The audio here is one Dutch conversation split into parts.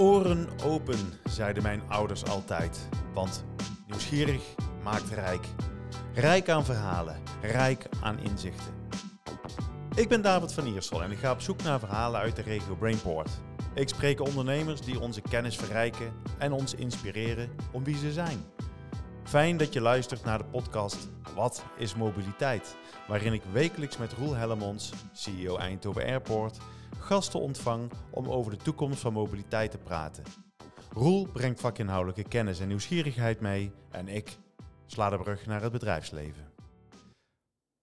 Oren open, zeiden mijn ouders altijd. Want nieuwsgierig maakt rijk. Rijk aan verhalen, rijk aan inzichten. Ik ben David van Iersel en ik ga op zoek naar verhalen uit de regio Brainport. Ik spreek ondernemers die onze kennis verrijken en ons inspireren om wie ze zijn. Fijn dat je luistert naar de podcast Wat is mobiliteit? Waarin ik wekelijks met Roel Hellemons, CEO Eindhoven Airport, gasten ontvang om over de toekomst van mobiliteit te praten. Roel brengt vakinhoudelijke kennis en nieuwsgierigheid mee en ik sla de brug naar het bedrijfsleven.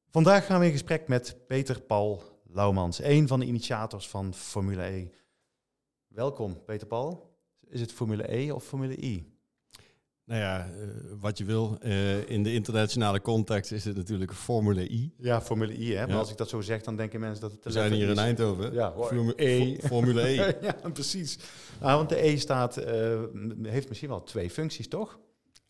Vandaag gaan we in gesprek met Peter Paul Laumans, een van de initiators van Formule E. Welkom Peter Paul. Is het Formule E of Formule I? Nou ja, uh, wat je wil. Uh, in de internationale context is het natuurlijk Formule I. Ja, Formule I. Hè? Maar als ik dat zo zeg, dan denken mensen dat het... We zijn hier in Eindhoven. Ja, Formule E. Formule E. ja, precies. Nou, want de E staat, uh, heeft misschien wel twee functies, toch?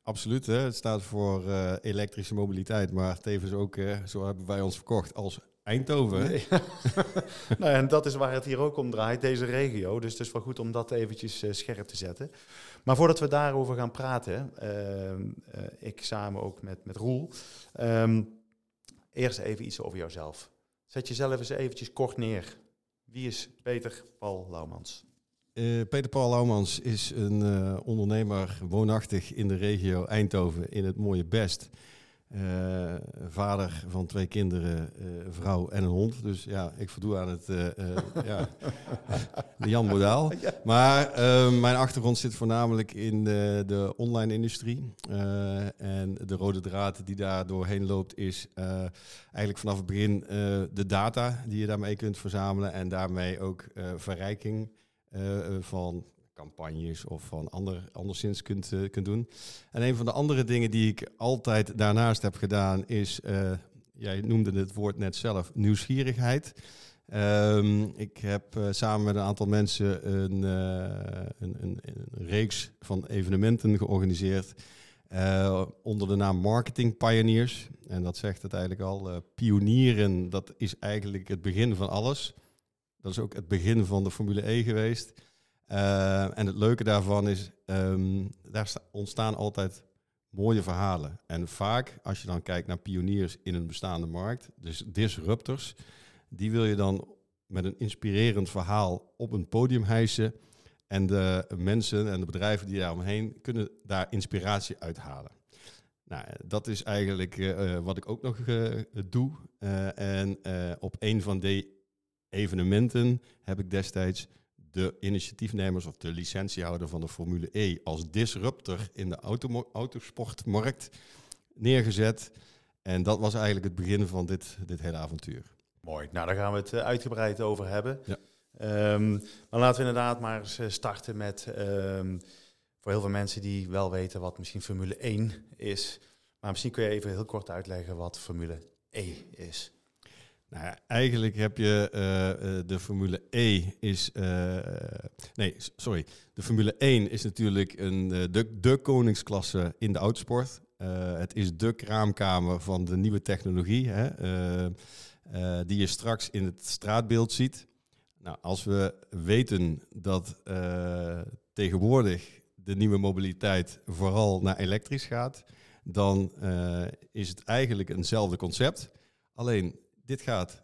Absoluut. Hè? Het staat voor elektrische mobiliteit, maar tevens ook, zo hebben wij ons verkocht, als Eindhoven. Nee. nou, en dat is waar het hier ook om draait, deze regio. Dus het is wel goed om dat eventjes scherp te zetten. Maar voordat we daarover gaan praten, uh, uh, ik samen ook met, met Roel, um, eerst even iets over jouzelf. Zet jezelf eens eventjes kort neer. Wie is Peter Paul Laumans? Peter Paul Laumans is een ondernemer woonachtig in de regio Eindhoven in het mooie Best. Uh, vader van twee kinderen, uh, vrouw en een hond. Dus ja, ik voldoe aan het uh, ja, de Jan Modaal. Maar mijn achtergrond zit voornamelijk in de, de online industrie. en de rode draad die daar doorheen loopt is eigenlijk vanaf het begin de data die je daarmee kunt verzamelen. En daarmee ook verrijking van campagnes of van ander, anderszins kunt, uh, kunt doen. En een van de andere dingen die ik altijd daarnaast heb gedaan is, uh, jij noemde het woord net zelf, nieuwsgierigheid. Um, ik heb uh, samen met een aantal mensen een, een, een, een, reeks van evenementen georganiseerd onder de naam Marketing Pioneers. En dat zegt het eigenlijk al. pionieren, dat is eigenlijk het begin van alles. Dat is ook het begin van de Formule E geweest. Uh, en het leuke daarvan is, um, daar ontstaan altijd mooie verhalen. En vaak, als je dan kijkt naar pioniers in een bestaande markt, dus disruptors, die wil je dan met een inspirerend verhaal op een podium hijsen. En de mensen en de bedrijven die daar omheen kunnen daar inspiratie uithalen. Nou, dat is eigenlijk uh, wat ik ook nog doe. en op een van die evenementen heb ik destijds de initiatiefnemers of de licentiehouder van de Formule E als disruptor in de auto autosportmarkt neergezet. En dat was eigenlijk het begin van dit, dit hele avontuur. Mooi, nou daar gaan we het eh, uitgebreid over hebben. Ja. Um, maar laten we inderdaad maar eens eh, starten met, um, voor heel veel mensen die wel weten wat misschien Formule 1 is. Maar misschien kun je even heel kort uitleggen wat Formule E is. Nou eigenlijk heb je uh, de Formule E is. Uh, nee, sorry. De Formule 1 is natuurlijk een, de, de koningsklasse in de autosport. het is de kraamkamer van de nieuwe technologie, hè, die je straks in het straatbeeld ziet. Nou, als we weten dat tegenwoordig de nieuwe mobiliteit vooral naar elektrisch gaat, dan is het eigenlijk eenzelfde concept. Alleen dit gaat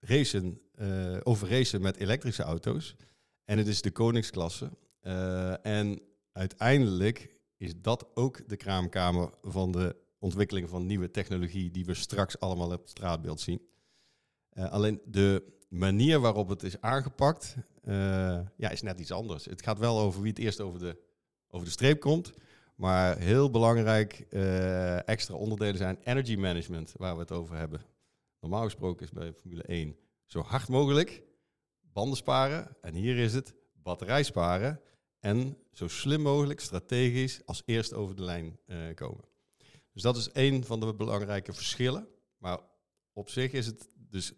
racen, uh, over racen met elektrische auto's. En het is de koningsklasse. Uh, en uiteindelijk is dat ook de kraamkamer van de ontwikkeling van nieuwe technologie die we straks allemaal op het straatbeeld zien. Uh, alleen de manier waarop het is aangepakt, ja, is net iets anders. Het gaat wel over wie het eerst over de, over de streep komt. Maar heel belangrijk extra onderdelen zijn energy management, waar we het over hebben. Normaal gesproken is bij Formule 1 zo hard mogelijk banden sparen. En hier is het batterij sparen en zo slim mogelijk strategisch als eerst over de lijn uh, komen. Dus dat is een van de belangrijke verschillen. Maar op zich is het dus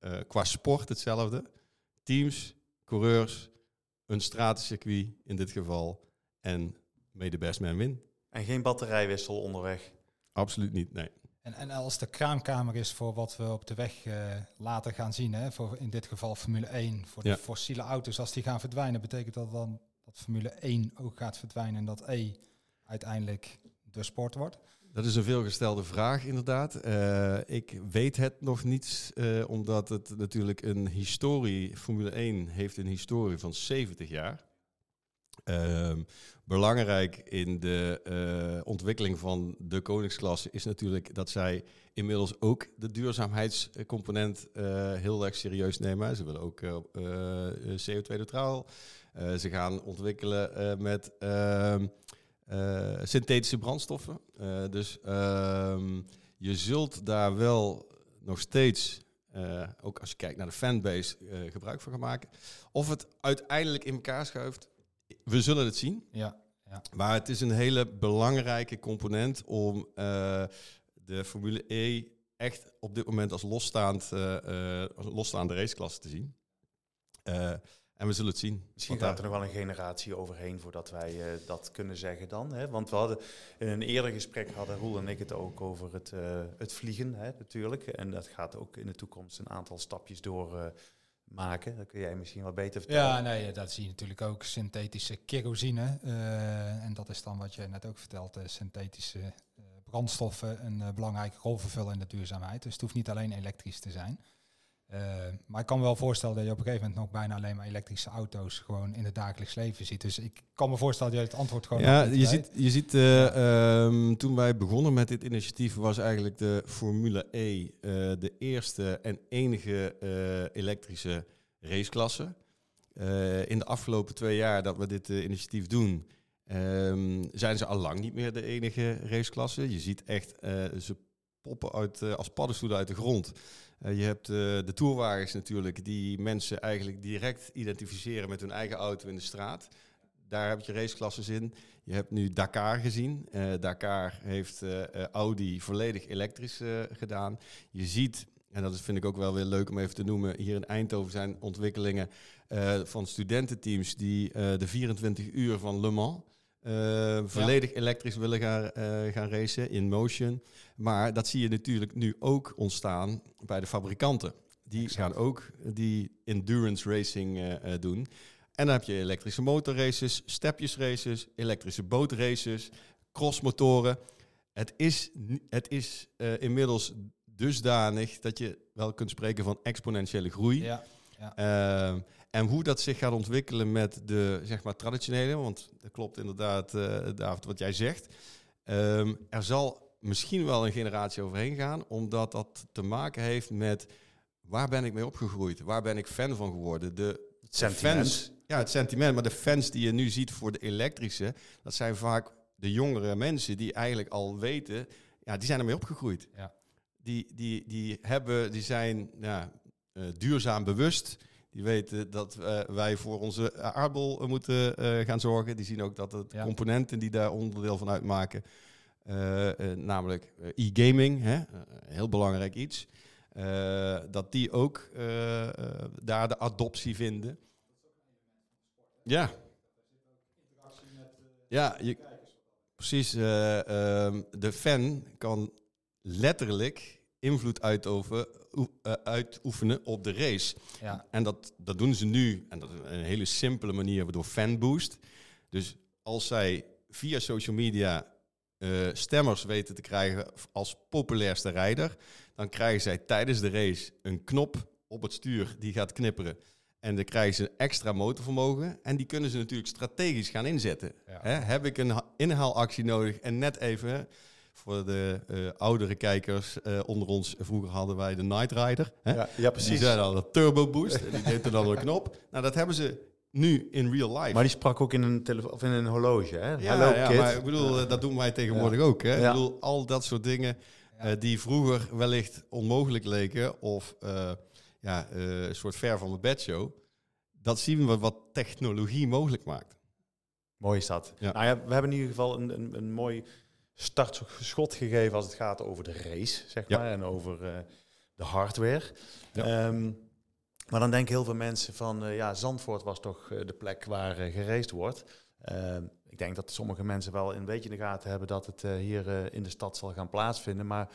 uh, qua sport hetzelfde. Teams, coureurs, een stratencircuit in dit geval en the best man win. En geen batterijwissel onderweg? Absoluut niet, nee. En, en als de kraamkamer is voor wat we op de weg uh, later gaan zien, hè, voor in dit geval Formule 1, voor de fossiele auto's, als die gaan verdwijnen, betekent dat dan dat Formule 1 ook gaat verdwijnen en dat E uiteindelijk de sport wordt? Dat is een veelgestelde vraag, inderdaad. Uh, ik weet het nog niet, uh, omdat het natuurlijk een historie, Formule 1 heeft een historie van 70 jaar. Uh, belangrijk in de uh, ontwikkeling van de koningsklasse is natuurlijk dat zij inmiddels ook de duurzaamheidscomponent heel erg serieus nemen. Ze willen ook CO2-neutraal. ze gaan ontwikkelen met ehm, synthetische brandstoffen. Dus um, je zult daar wel nog steeds, uh, ook als je kijkt naar de fanbase, gebruik van gaan maken. Of het uiteindelijk in elkaar schuift, we zullen het zien. Ja, ja. Maar het is een hele belangrijke component om de Formule E echt op dit moment als losstaand, als losstaande raceklasse te zien. En we zullen het zien. Misschien gaat er nog wel een generatie overheen voordat wij uh, dat kunnen zeggen dan. Hè? Want we hadden in een eerder gesprek hadden Roel en ik het ook over het, uh, het vliegen hè, natuurlijk. En dat gaat ook in de toekomst een aantal stapjes door uh, maken. Dat kun jij misschien wel beter vertellen. Ja, nee, dat zie je natuurlijk ook. Synthetische kerosine. en dat is dan wat je net ook vertelt. synthetische brandstoffen een belangrijke rol vervullen in de duurzaamheid. Dus het hoeft niet alleen elektrisch te zijn. Uh, maar ik kan me wel voorstellen dat je op een gegeven moment nog bijna alleen maar elektrische auto's gewoon in het dagelijks leven ziet. Dus ik kan me voorstellen dat je het antwoord gewoon. Ja, je ziet, je ziet uh, um, toen wij begonnen met dit initiatief was eigenlijk de Formule E uh, de eerste en enige elektrische raceklasse. in de afgelopen twee jaar dat we dit initiatief doen, um, zijn ze al lang niet meer de enige raceklasse. Je ziet echt, ze poppen uit, als paddenstoelen uit de grond. Uh, je hebt uh, de tourwagens natuurlijk, die mensen eigenlijk direct identificeren met hun eigen auto in de straat. Daar heb je raceklasses in. Je hebt nu Dakar gezien. Dakar heeft Audi volledig elektrisch gedaan. Je ziet, en dat vind ik ook wel weer leuk om even te noemen, hier in Eindhoven zijn ontwikkelingen van studententeams die de 24 uur van Le Mans uh, volledig ja. elektrisch willen gaan, uh, gaan racen in motion. Maar dat zie je natuurlijk nu ook ontstaan bij de fabrikanten. Die exact. gaan ook die endurance racing uh, doen. En dan heb je elektrische motorraces, stepjesraces, elektrische bootraces, crossmotoren. Het is, het is inmiddels dusdanig dat je wel kunt spreken van exponentiële groei. Ja. Ja. En hoe dat zich gaat ontwikkelen met de zeg maar, traditionele, want dat klopt inderdaad, uh, David, wat jij zegt. Um, er zal misschien wel een generatie overheen gaan, omdat dat te maken heeft met waar ben ik mee opgegroeid? Waar ben ik fan van geworden? De, de fans. Ja, het sentiment. Maar de fans die je nu ziet voor de elektrische, dat zijn vaak de jongere mensen die eigenlijk al weten, ja, die zijn ermee opgegroeid. Ja. Die, die, die, hebben, die zijn ja, uh, duurzaam bewust. Die weten dat uh, wij voor onze aardbol moeten uh, gaan zorgen. Die zien ook dat ja. componenten die daar onderdeel van uitmaken, namelijk e-gaming, hè, heel belangrijk iets, dat die ook daar de adoptie vinden. Ja. Ja, je, precies. Um, de fan kan letterlijk invloed uitoefenen, uh, uitoefenen op de race. Ja. En dat, dat doen ze nu, en dat is een hele simpele manier, door fanboost. Dus als zij via social media uh, stemmers weten te krijgen als populairste rijder, dan krijgen zij tijdens de race een knop op het stuur die gaat knipperen. En dan krijgen ze extra motorvermogen. En die kunnen ze natuurlijk strategisch gaan inzetten. Ja. Heb ik een inhaalactie nodig en net even voor de uh, oudere kijkers uh, onder ons, vroeger hadden wij de Night Rider. Hè? Ja, ja, precies. Die zei dan de turbo boost. en die deed er dan een knop. Nou, dat hebben ze nu in real life. Maar die sprak ook in een, tele- of in een horloge, hè? Ja, Hello, ja kid. maar ik bedoel, uh, dat doen wij tegenwoordig ja. ook. Hè? Ja. Ik bedoel, al dat soort dingen die vroeger wellicht onmogelijk leken of ja, een soort ver van de bedshow. Dat zien we wat technologie mogelijk maakt. Mooi is dat. Nou ja, we hebben in ieder geval een, een, een mooi startschot gegeven als het gaat over de race, zeg maar, en over uh, de hardware. Ja. Um, maar dan denken heel veel mensen van, uh, ja, Zandvoort was toch uh, de plek waar uh, geraced wordt. ik denk dat sommige mensen wel een beetje in de gaten hebben dat het hier in de stad zal gaan plaatsvinden. Maar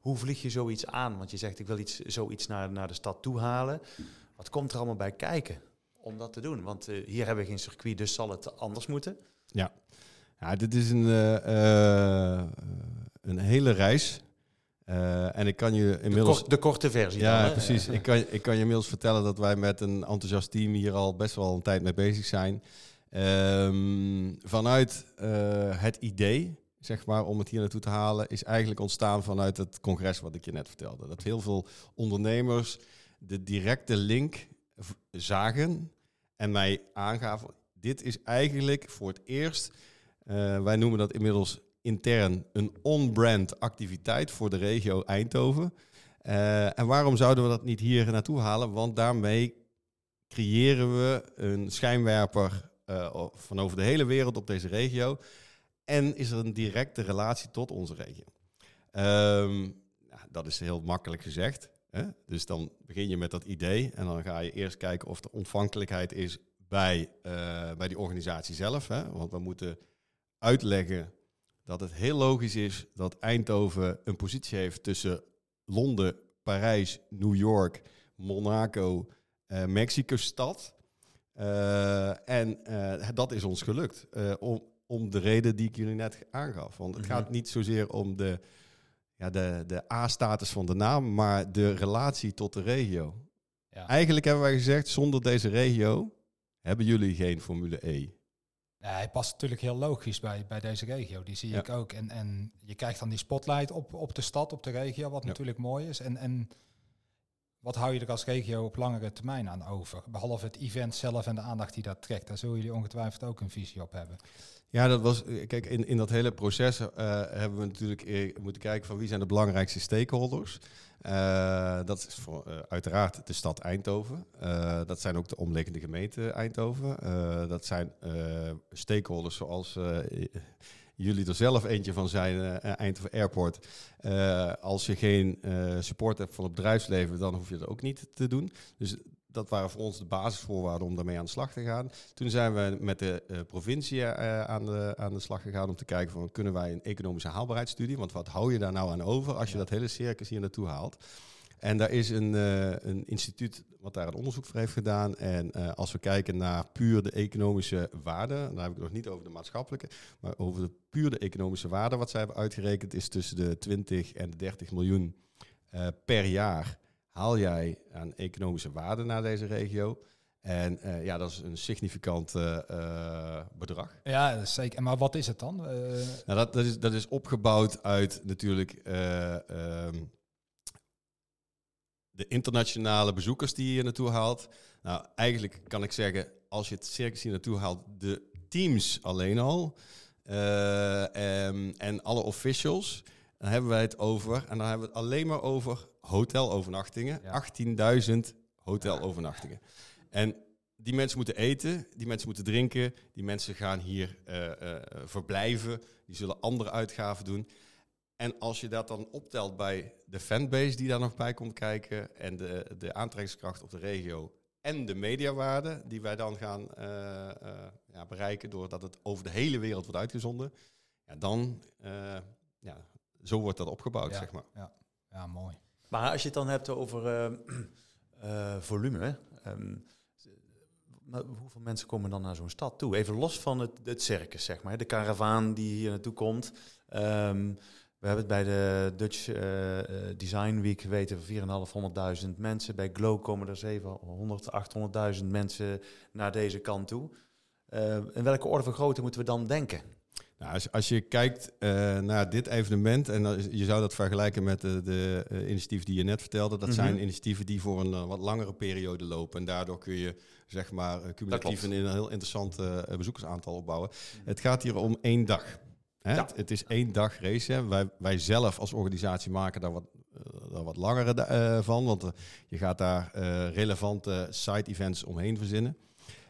hoe vlieg je zoiets aan? Want je zegt, ik wil iets, zoiets naar, naar de stad toe halen. Wat komt er allemaal bij kijken? om dat te doen? Want eh, hier hebben we geen circuit, dus zal het anders moeten. Ja, ja dit is een, eh, eh, een hele reis. Eh, en ik kan je De, inmiddels... kort- de korte versie Ja, dan, precies. Ik kan, ik kan je inmiddels vertellen dat wij met een enthousiast team hier al best wel een tijd mee bezig zijn. Ehm, vanuit het idee, zeg maar, om het hier naartoe te halen, is eigenlijk ontstaan vanuit het congres wat ik je net vertelde. Dat heel veel ondernemers de directe link zagen en mij aangaven. Dit is eigenlijk voor het eerst, eh, wij noemen dat inmiddels intern een on-brand activiteit voor de regio Eindhoven. Eh, en waarom zouden we dat niet hier naartoe halen? Want daarmee creëren we een schijnwerper eh, van over de hele wereld op deze regio. En is er een directe relatie tot onze regio. Ja, dat is heel makkelijk gezegd. Hè? Dus dan begin je met dat idee en dan ga je eerst kijken of er ontvankelijkheid is bij, eh, bij die organisatie zelf. Hè? Want we moeten uitleggen dat het heel logisch is dat Eindhoven een positie heeft tussen Londen, Parijs, New York, Monaco, eh Mexico-stad. Eh, en eh, dat is ons gelukt. om, om de reden die ik jullie net aangaf. Want het Mhm. gaat niet zozeer om de, ja, de, de A-status van de naam, maar de relatie tot de regio. Ja. Eigenlijk hebben wij gezegd, zonder deze regio hebben jullie geen Formule E. Ja, hij past natuurlijk heel logisch bij, bij deze regio. Die zie Ja. ik ook. En, en je krijgt dan die spotlight op, op de stad, op de regio, wat Ja. natuurlijk mooi is. En, en wat hou je er als regio op langere termijn aan over? Behalve het event zelf en de aandacht die dat trekt. Daar zullen jullie ongetwijfeld ook een visie op hebben. Ja, dat was. eh, Kijk, in, in dat hele proces eh, hebben we natuurlijk eh, moeten kijken van wie zijn de belangrijkste stakeholders. Eh, dat is voor, uiteraard de stad Eindhoven. Dat zijn ook de omliggende gemeenten Eindhoven. Dat zijn eh, stakeholders zoals jullie er zelf eentje van zijn, eh, Eindhoven Airport. Eh, als je geen eh, support hebt van het bedrijfsleven, dan hoef je dat ook niet te doen. Dus dat waren voor ons de basisvoorwaarden om daarmee aan de slag te gaan. Toen zijn we met de eh, provincie eh, aan, de, aan de slag gegaan om te kijken van kunnen wij een economische haalbaarheidsstudie, want wat hou je daar nou aan over als je dat hele circus hier naartoe haalt? En daar is een, eh, een instituut wat daar een onderzoek voor heeft gedaan. En eh, als we kijken naar puur de economische waarde, dan heb ik het nog niet over de maatschappelijke, maar over de puur de economische waarde wat zij hebben uitgerekend, is tussen de 20 en de 30 miljoen eh, per jaar haal jij aan economische waarde naar deze regio. En ja, dat is een significant bedrag. Ja, dat is zeker. Maar wat is het dan? Nou, dat, dat, is, dat is opgebouwd uit natuurlijk eh, ehm, de internationale bezoekers die je hier naartoe haalt. Nou, eigenlijk kan ik zeggen, als je het circus hier naartoe haalt, de teams alleen al eh, em, en alle officials, dan hebben wij het over, en dan hebben we het alleen maar over hotelovernachtingen. Ja. 18.000 hotelovernachtingen. En die mensen moeten eten, die mensen moeten drinken, die mensen gaan hier eh, eh, verblijven, die zullen andere uitgaven doen. En als je dat dan optelt bij de fanbase die daar nog bij komt kijken en de, de aantrekkingskracht op de regio en de mediawaarde die wij dan gaan eh, eh, ja, bereiken doordat het over de hele wereld wordt uitgezonden, ja, dan, eh, ja, zo wordt dat opgebouwd, Ja. zeg maar. ja, mooi. Maar als je het dan hebt over eh, eh, volume, ehm, maar hoeveel mensen komen dan naar zo'n stad toe? Even los van het, het circus, zeg maar. De karavaan die hier naartoe komt. Ehm, we hebben het bij de Dutch eh, eh, Design Week weten van 4.500 mensen. Bij Glow komen er 700, 800.000 mensen naar deze kant toe. Eh, in welke orde van grootte moeten we dan denken? Nou, als, als je kijkt naar dit evenement, en je zou dat vergelijken met de, de initiatieven die je net vertelde, dat Mhm. zijn initiatieven die voor een wat langere periode lopen. En daardoor kun je, zeg maar, cumulatief een, heel interessant bezoekersaantal opbouwen. Het gaat hier om één dag. Hè? Ja. Het, het is één dag race. Hè? Wij, wij zelf als organisatie maken daar wat, eh, daar wat langere eh, van, want eh, je gaat daar relevante side-events omheen verzinnen.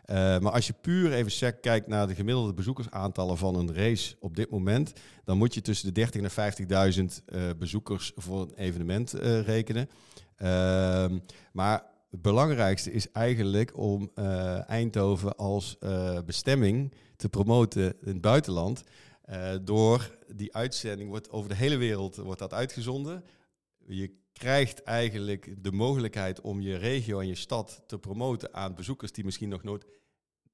Maar als je puur even sec kijkt naar de gemiddelde bezoekersaantallen van een race op dit moment, dan moet je tussen de 30.000 en 50.000 eh, bezoekers voor een evenement rekenen. Ehm, maar het belangrijkste is eigenlijk om Eindhoven als bestemming te promoten in het buitenland. Eh, door die uitzending wordt over de hele wereld wordt dat uitgezonden. je krijgt eigenlijk de mogelijkheid om je regio en je stad te promoten aan bezoekers die misschien nog nooit,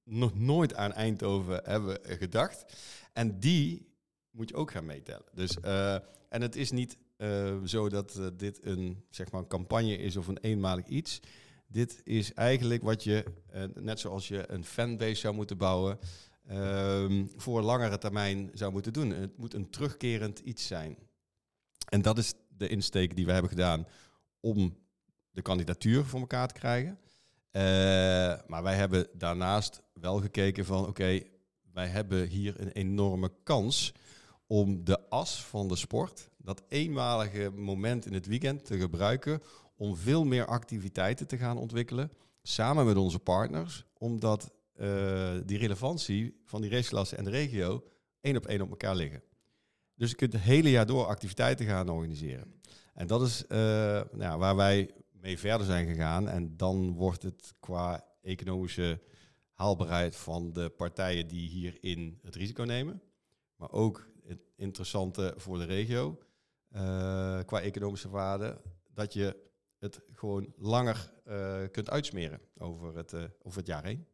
nog nooit aan Eindhoven hebben gedacht. En die moet je ook gaan meetellen. Dus, uh, en het is niet uh, zo dat dit een, zeg maar een campagne is of een eenmalig iets. Dit is eigenlijk wat je, net zoals je een fanbase zou moeten bouwen, um, voor langere termijn zou moeten doen. Het moet een terugkerend iets zijn. En dat is de insteek die we hebben gedaan om de kandidatuur voor elkaar te krijgen. Uh, maar wij hebben daarnaast wel gekeken van oké, wij hebben hier een enorme kans om de as van de sport, dat eenmalige moment in het weekend te gebruiken om veel meer activiteiten te gaan ontwikkelen samen met onze partners, omdat uh, die relevantie van die raceklasse en de regio één op één op elkaar liggen. Dus je kunt het hele jaar door activiteiten gaan organiseren. En dat is uh, nou, waar wij mee verder zijn gegaan. En dan wordt het qua economische haalbaarheid van de partijen die hierin het risico nemen. Maar ook het interessante voor de regio, uh, qua economische waarde, dat je het gewoon langer kunt uitsmeren over het, over het jaar heen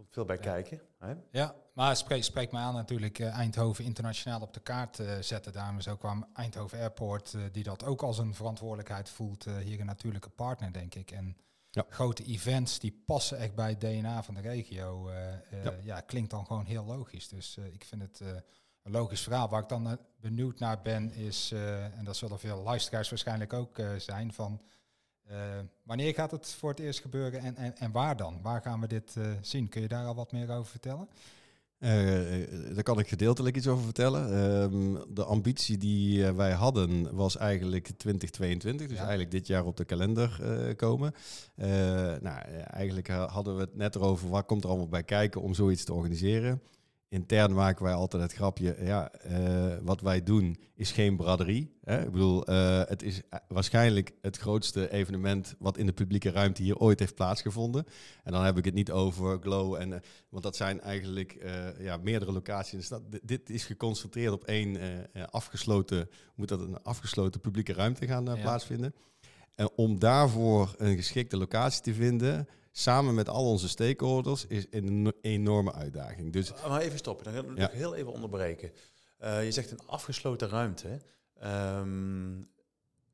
komt veel bij kijken. Hè? Ja, maar spreekt spreek mij aan natuurlijk uh, Eindhoven internationaal op de kaart uh, zetten. Daarom is ook kwam Eindhoven Airport, uh, die dat ook als een verantwoordelijkheid voelt, hier een natuurlijke partner, denk ik. En ja. grote events die passen echt bij het DNA van de regio. Ja. ja. klinkt dan gewoon heel logisch. Dus ik vind het een logisch verhaal. Waar ik dan benieuwd naar ben, is, en dat zullen veel luisteraars waarschijnlijk ook zijn, van uh, wanneer gaat het voor het eerst gebeuren en, en, en waar dan? Waar gaan we dit uh, zien? Kun je daar al wat meer over vertellen? Uh, daar kan ik gedeeltelijk iets over vertellen. Ehm, de ambitie die wij hadden was eigenlijk 2022, dus ja. eigenlijk dit jaar op de kalender komen. nou, eigenlijk hadden we het net erover, wat komt er allemaal bij kijken om zoiets te organiseren intern maken wij altijd het grapje, ja, uh, wat wij doen is geen braderie. Hè? Ik bedoel, uh, het is waarschijnlijk het grootste evenement wat in de publieke ruimte hier ooit heeft plaatsgevonden. En dan heb ik het niet over Glow, en, uh, want dat zijn eigenlijk ja, meerdere locaties in de stad. D dit is geconcentreerd op één afgesloten, moet dat een afgesloten publieke ruimte gaan ja. plaatsvinden. En om daarvoor een geschikte locatie te vinden, samen met al onze stakeholders is een enorme uitdaging. Dus, maar even stoppen, dan ga ik ja. heel even onderbreken. Uh, je zegt een afgesloten ruimte. Um,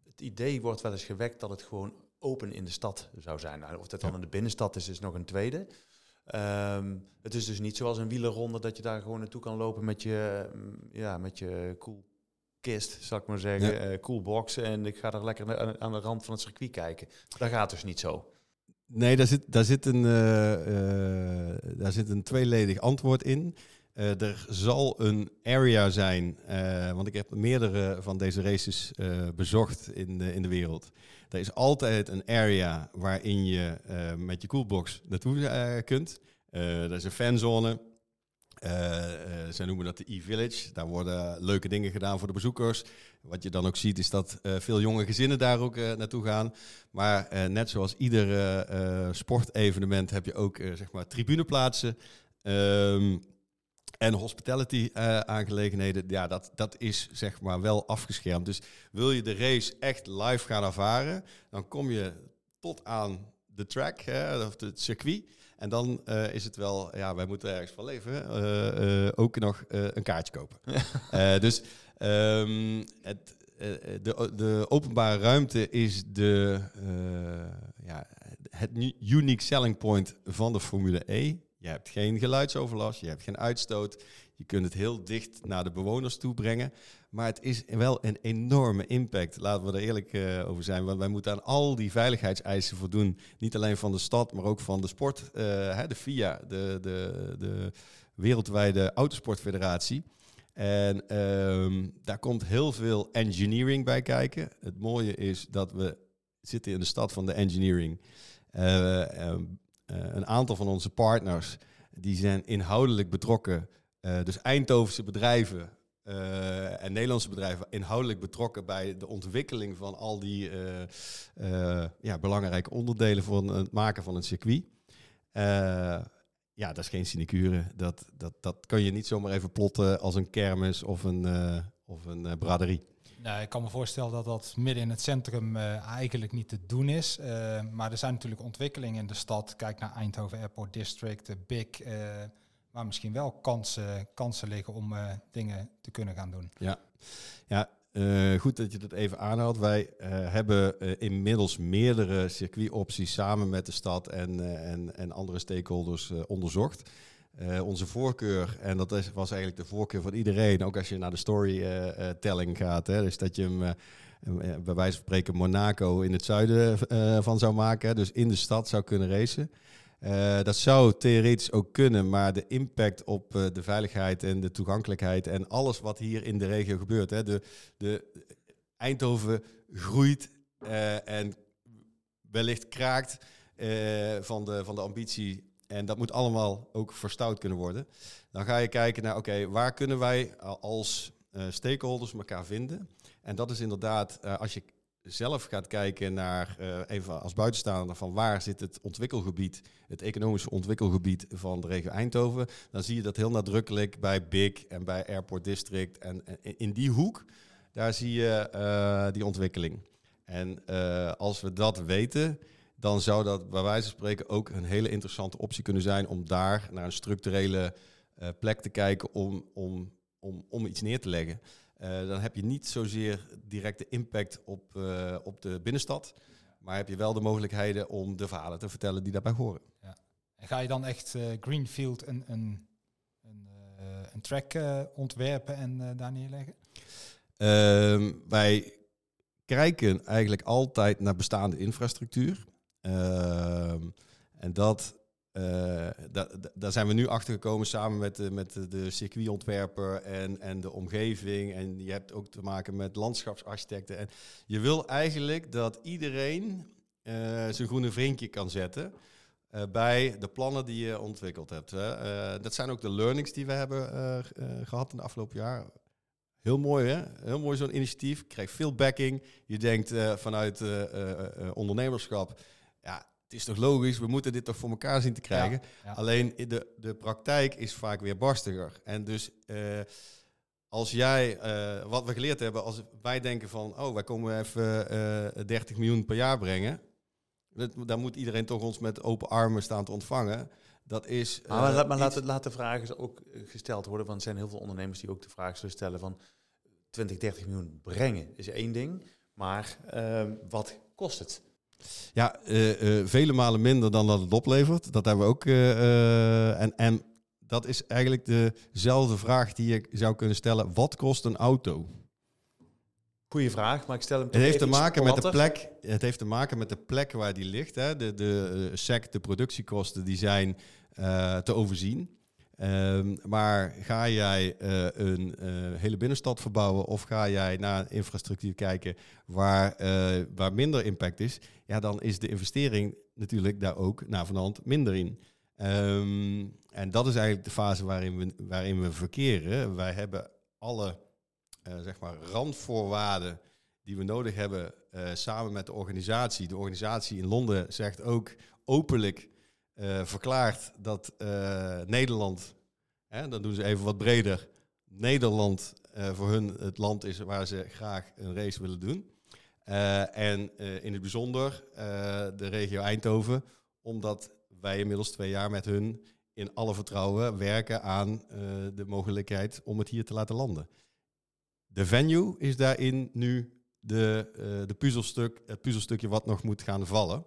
het idee wordt wel eens gewekt dat het gewoon open in de stad zou zijn. Nou, of dat dan ja. in de binnenstad is, is nog een tweede. Um, het is dus niet zoals een wielerronde dat je daar gewoon naartoe kan lopen met je, ja, met je cool kist, zal ik maar zeggen, ja. uh, cool box en ik ga er lekker aan de rand van het circuit kijken. Dat gaat dus niet zo. Nee, daar zit, daar, zit een, uh, uh, daar zit een tweeledig antwoord in. Uh, er zal een area zijn, want ik heb meerdere van deze races bezocht in de, in de wereld. Er is altijd een area waarin je met je coolbox naartoe kunt. er is een fanzone. Uh, uh, zij noemen dat de e-village. Daar worden leuke dingen gedaan voor de bezoekers. Wat je dan ook ziet is dat uh, veel jonge gezinnen daar ook naartoe gaan. Maar net zoals ieder sportevenement heb je ook zeg maar tribuneplaatsen. Um, en hospitality aangelegenheden, ja, dat, dat is zeg maar wel afgeschermd. Dus wil je de race echt live gaan ervaren, dan kom je tot aan de track, hè, of het circuit. En dan uh, is het wel, ja, wij moeten ergens van leven, uh, uh, ook nog een kaartje kopen. dus um, het, de, de openbare ruimte is de, ja, het unique selling point van de Formule E. Je hebt geen geluidsoverlast, je hebt geen uitstoot. Je kunt het heel dicht naar de bewoners toe brengen. Maar het is wel een enorme impact. Laten we er eerlijk uh, over zijn. Want wij moeten aan al die veiligheidseisen voldoen. Niet alleen van de stad, maar ook van de sport. Uh, de FIA, de, de, de wereldwijde autosportfederatie. En um, daar komt heel veel engineering bij kijken. Het mooie is dat we zitten in de stad van de engineering. Uh, um, een aantal van onze partners die zijn inhoudelijk betrokken. dus Eindhovense bedrijven uh, en Nederlandse bedrijven inhoudelijk betrokken bij de ontwikkeling van al die uh, uh, ja, belangrijke onderdelen van het maken van een circuit. ja, dat is geen sinecure. Dat, dat, dat kan je niet zomaar even plotten als een kermis of een, of een braderie. Nou, ik kan me voorstellen dat dat midden in het centrum eigenlijk niet te doen is. Maar er zijn natuurlijk ontwikkelingen in de stad. Kijk naar Eindhoven Airport District, de BIC. Waar misschien wel kansen, kansen liggen om dingen te kunnen gaan doen. Ja, ja goed dat je dat even aanhaalt. Wij hebben inmiddels meerdere circuitopties samen met de stad en, en, en andere stakeholders onderzocht. Onze voorkeur, en dat was eigenlijk de voorkeur van iedereen, ook als je naar de storytelling gaat, hè, dat je hem bij wijze van spreken Monaco in het zuiden van zou maken, dus in de stad zou kunnen racen. Dat zou theoretisch ook kunnen, maar de impact op de veiligheid en de toegankelijkheid en alles wat hier in de regio gebeurt, hè, de, de Eindhoven groeit en wellicht kraakt van, de, van de ambitie en dat moet allemaal ook verstout kunnen worden. Dan ga je kijken naar, oké, waar kunnen wij als stakeholders elkaar vinden? En dat is inderdaad, als je zelf gaat kijken naar, uh, even als buitenstaander, van waar zit het ontwikkelgebied, het economische ontwikkelgebied van de regio Eindhoven, dan zie je dat heel nadrukkelijk bij BIG en bij Airport District. En, in die hoek, daar zie je die ontwikkeling. En als we dat weten, dan zou dat bij wijze van spreken ook een hele interessante optie kunnen zijn om daar naar een structurele plek te kijken om, om, om, om iets neer te leggen. Uh, dan heb je niet zozeer directe impact op, uh, op de binnenstad, maar heb je wel de mogelijkheden om de verhalen te vertellen die daarbij horen. Ja. En ga je dan echt Greenfield een, een, een, een track ontwerpen en daar neerleggen? Ehm, wij kijken eigenlijk altijd naar bestaande infrastructuur. Ehm, en dat, uh, daar zijn we nu achter gekomen samen met de, met de, circuitontwerper en, en de omgeving. En je hebt ook te maken met landschapsarchitecten. En je wil eigenlijk dat iedereen uh, zijn groene vriendje kan zetten. Bij de plannen die je ontwikkeld hebt. Hè. dat zijn ook de learnings die we hebben gehad in de afgelopen jaar. Heel mooi, hè? Heel mooi zo'n initiatief. Krijgt veel backing. Je denkt vanuit ondernemerschap ja, het is toch logisch, we moeten dit toch voor elkaar zien te krijgen. Alleen de, de praktijk is vaak weer barstiger. En dus uh, als jij, uh, wat we geleerd hebben, als wij denken van, oh, wij komen even uh, eh, 30 miljoen per jaar brengen. Dat, dan moet iedereen toch ons met open armen staan te ontvangen. Dat is. maar, laat, maar laat, laat de vragen ook gesteld worden, want er zijn heel veel ondernemers die ook de vraag zullen stellen van 20, 30 miljoen brengen is één ding, maar wat kost het? Ja, uh, uh, vele malen minder dan dat het oplevert. Dat hebben we ook. Uh, en, en dat is eigenlijk dezelfde vraag die je zou kunnen stellen. Wat kost een auto? Goeie vraag, maar ik stel hem Het heeft te maken met de plek. Het heeft te maken met de plek waar die ligt. Hè. De, de SEC, de productiekosten, die zijn te overzien. Um, maar ga jij uh, een uh, hele binnenstad verbouwen of ga jij naar infrastructuur kijken waar, uh, waar minder impact is, ja, dan is de investering natuurlijk daar ook naar vanhand minder in. Um, en dat is eigenlijk de fase waarin we, waarin we verkeren. Wij hebben alle zeg maar randvoorwaarden die we nodig hebben samen met de organisatie. De organisatie in Londen zegt ook openlijk uh, verklaart dat uh, Nederland, hè, dan doen ze even wat breder, Nederland uh, voor hun het land is waar ze graag een race willen doen. en in het bijzonder de regio Eindhoven, omdat wij inmiddels twee jaar met hun in alle vertrouwen werken aan de mogelijkheid om het hier te laten landen. De venue is daarin nu de, de puzzelstuk, het puzzelstukje wat nog moet gaan vallen.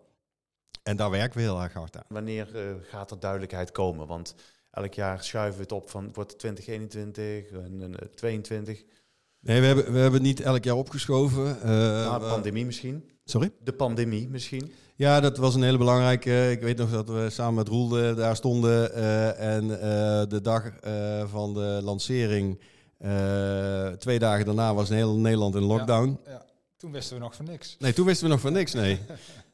En daar werken we heel erg hard aan. Wanneer uh, gaat er duidelijkheid komen? Want elk jaar schuiven we het op van wordt het 2021 en, 22. Nee, we hebben, we hebben het niet elk jaar opgeschoven. Uh, de pandemie misschien. Sorry? De pandemie misschien. Ja, dat was een hele belangrijke. Ik weet nog dat we samen met Roel daar stonden. Uh, en de dag van de lancering, twee dagen daarna, was heel Nederland in lockdown. Ja, ja. Toen wisten we nog van niks. Nee, toen wisten we nog van niks, nee.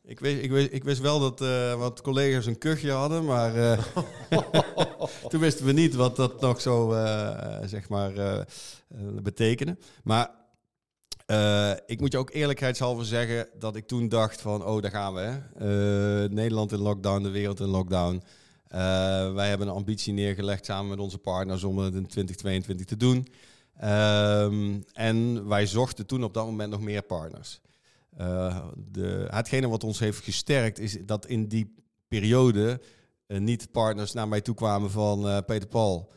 Ik wist, ik, wist, ik wist wel dat uh, wat collega's een kuchje hadden, maar uh, toen wisten we niet wat dat nog zo, uh, zeg maar, betekende. Maar ik moet je ook eerlijkheidshalve zeggen dat ik toen dacht van, oh, daar gaan we. Hè? Nederland in lockdown, de wereld in lockdown. wij hebben een ambitie neergelegd samen met onze partners om het in 2022 te doen. Ehm, en wij zochten toen op dat moment nog meer partners. Uh, de, hetgene wat ons heeft gesterkt is dat in die periode uh, niet partners naar mij toe kwamen van uh, Peter Paul,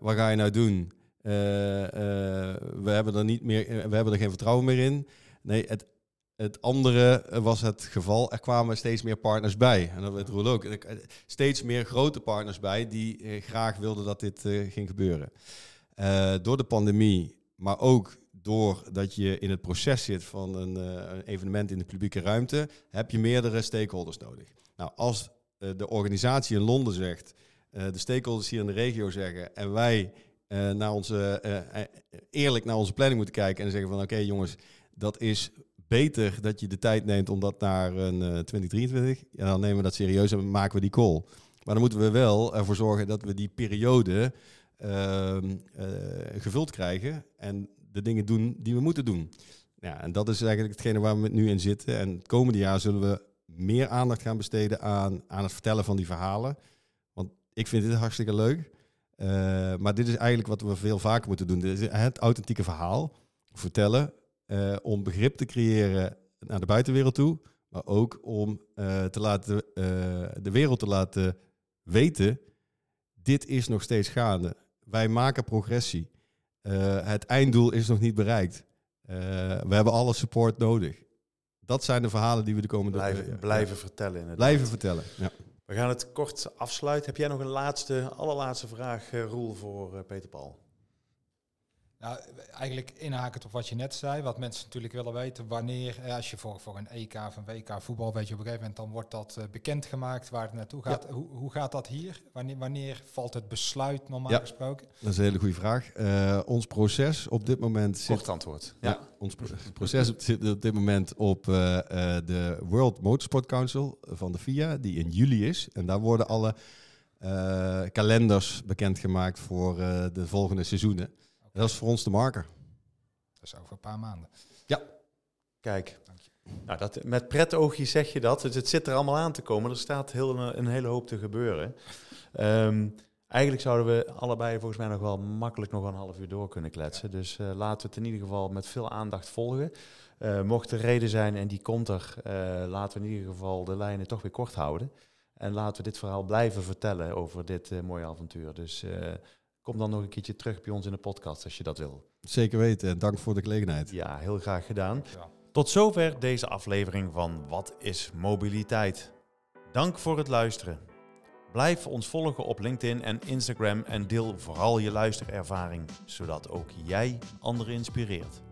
wat ga je nou doen? we hebben er niet meer, we hebben er geen vertrouwen meer in. Nee, het, het andere was het geval. Er kwamen steeds meer partners bij. En dat weet Roel ook. Steeds meer grote partners bij die graag wilden dat dit ging gebeuren. door de pandemie, maar ook doordat je in het proces zit van een, uh, een, evenement in de publieke ruimte, heb je meerdere stakeholders nodig. Nou, als uh, de organisatie in Londen zegt, uh, de stakeholders hier in de regio zeggen, en wij naar onze, eerlijk naar onze planning moeten kijken en zeggen van oké jongens, dat is beter dat je de tijd neemt om dat naar een 2023, ja, dan nemen we dat serieus en maken we die call. Maar dan moeten we wel ervoor zorgen dat we die periode ehm, gevuld krijgen. En de dingen doen die we moeten doen. Ja, en dat is eigenlijk hetgene waar we nu in zitten. En het komende jaar zullen we meer aandacht gaan besteden aan, aan het vertellen van die verhalen. Want ik vind dit hartstikke leuk. Uh, maar dit is eigenlijk wat we veel vaker moeten doen. Het authentieke verhaal vertellen. Uh, om begrip te creëren naar de buitenwereld toe. Maar ook om uh, te laten, de wereld te laten weten. Dit is nog steeds gaande. Wij maken progressie. Uh, het einddoel is nog niet bereikt. Uh, we hebben alle support nodig. Dat zijn de verhalen die we de komende blijven, uh, blijven ja. vertellen. Inderdaad. Blijven vertellen. Ja. We gaan het kort afsluiten. Heb jij nog een laatste, allerlaatste vraag, Roel, voor Peter Paul? Nou, eigenlijk inhakend op wat je net zei, wat mensen natuurlijk willen weten, wanneer, als je voor, voor een EK of een WK voetbal, weet je op een gegeven moment, dan wordt dat uh, bekendgemaakt waar het naartoe gaat. Ja. Hoe, hoe gaat dat hier? Wanneer, wanneer valt het besluit normaal ja, gesproken? Dat is een hele goede vraag. Uh, ons proces op dit moment zit... Kort antwoord. Ja, ja ons proces zit op dit moment op uh, de World Motorsport Council van de FIA, die in juli is. En daar worden alle kalenders bekendgemaakt voor de volgende seizoenen. Dat is voor ons de marker. Dat is over een paar maanden. Ja. Kijk. Nou, dat, met pret oogjes zeg je dat. Dus het zit er allemaal aan te komen. Er staat heel, een, een hele hoop te gebeuren. Um, eigenlijk zouden we allebei volgens mij nog wel makkelijk nog een half uur door kunnen kletsen. Dus uh, laten we het in ieder geval met veel aandacht volgen. Uh, mocht er reden zijn en die komt er, uh, laten we in ieder geval de lijnen toch weer kort houden. En laten we dit verhaal blijven vertellen over dit mooie avontuur. Dus Kom dan nog een keertje terug bij ons in de podcast als je dat wil. Zeker weten en dank voor de gelegenheid. Ja, heel graag gedaan. Ja. Tot zover deze aflevering van Wat is mobiliteit? Dank voor het luisteren. Blijf ons volgen op LinkedIn en Instagram en deel vooral je luisterervaring, zodat ook jij anderen inspireert.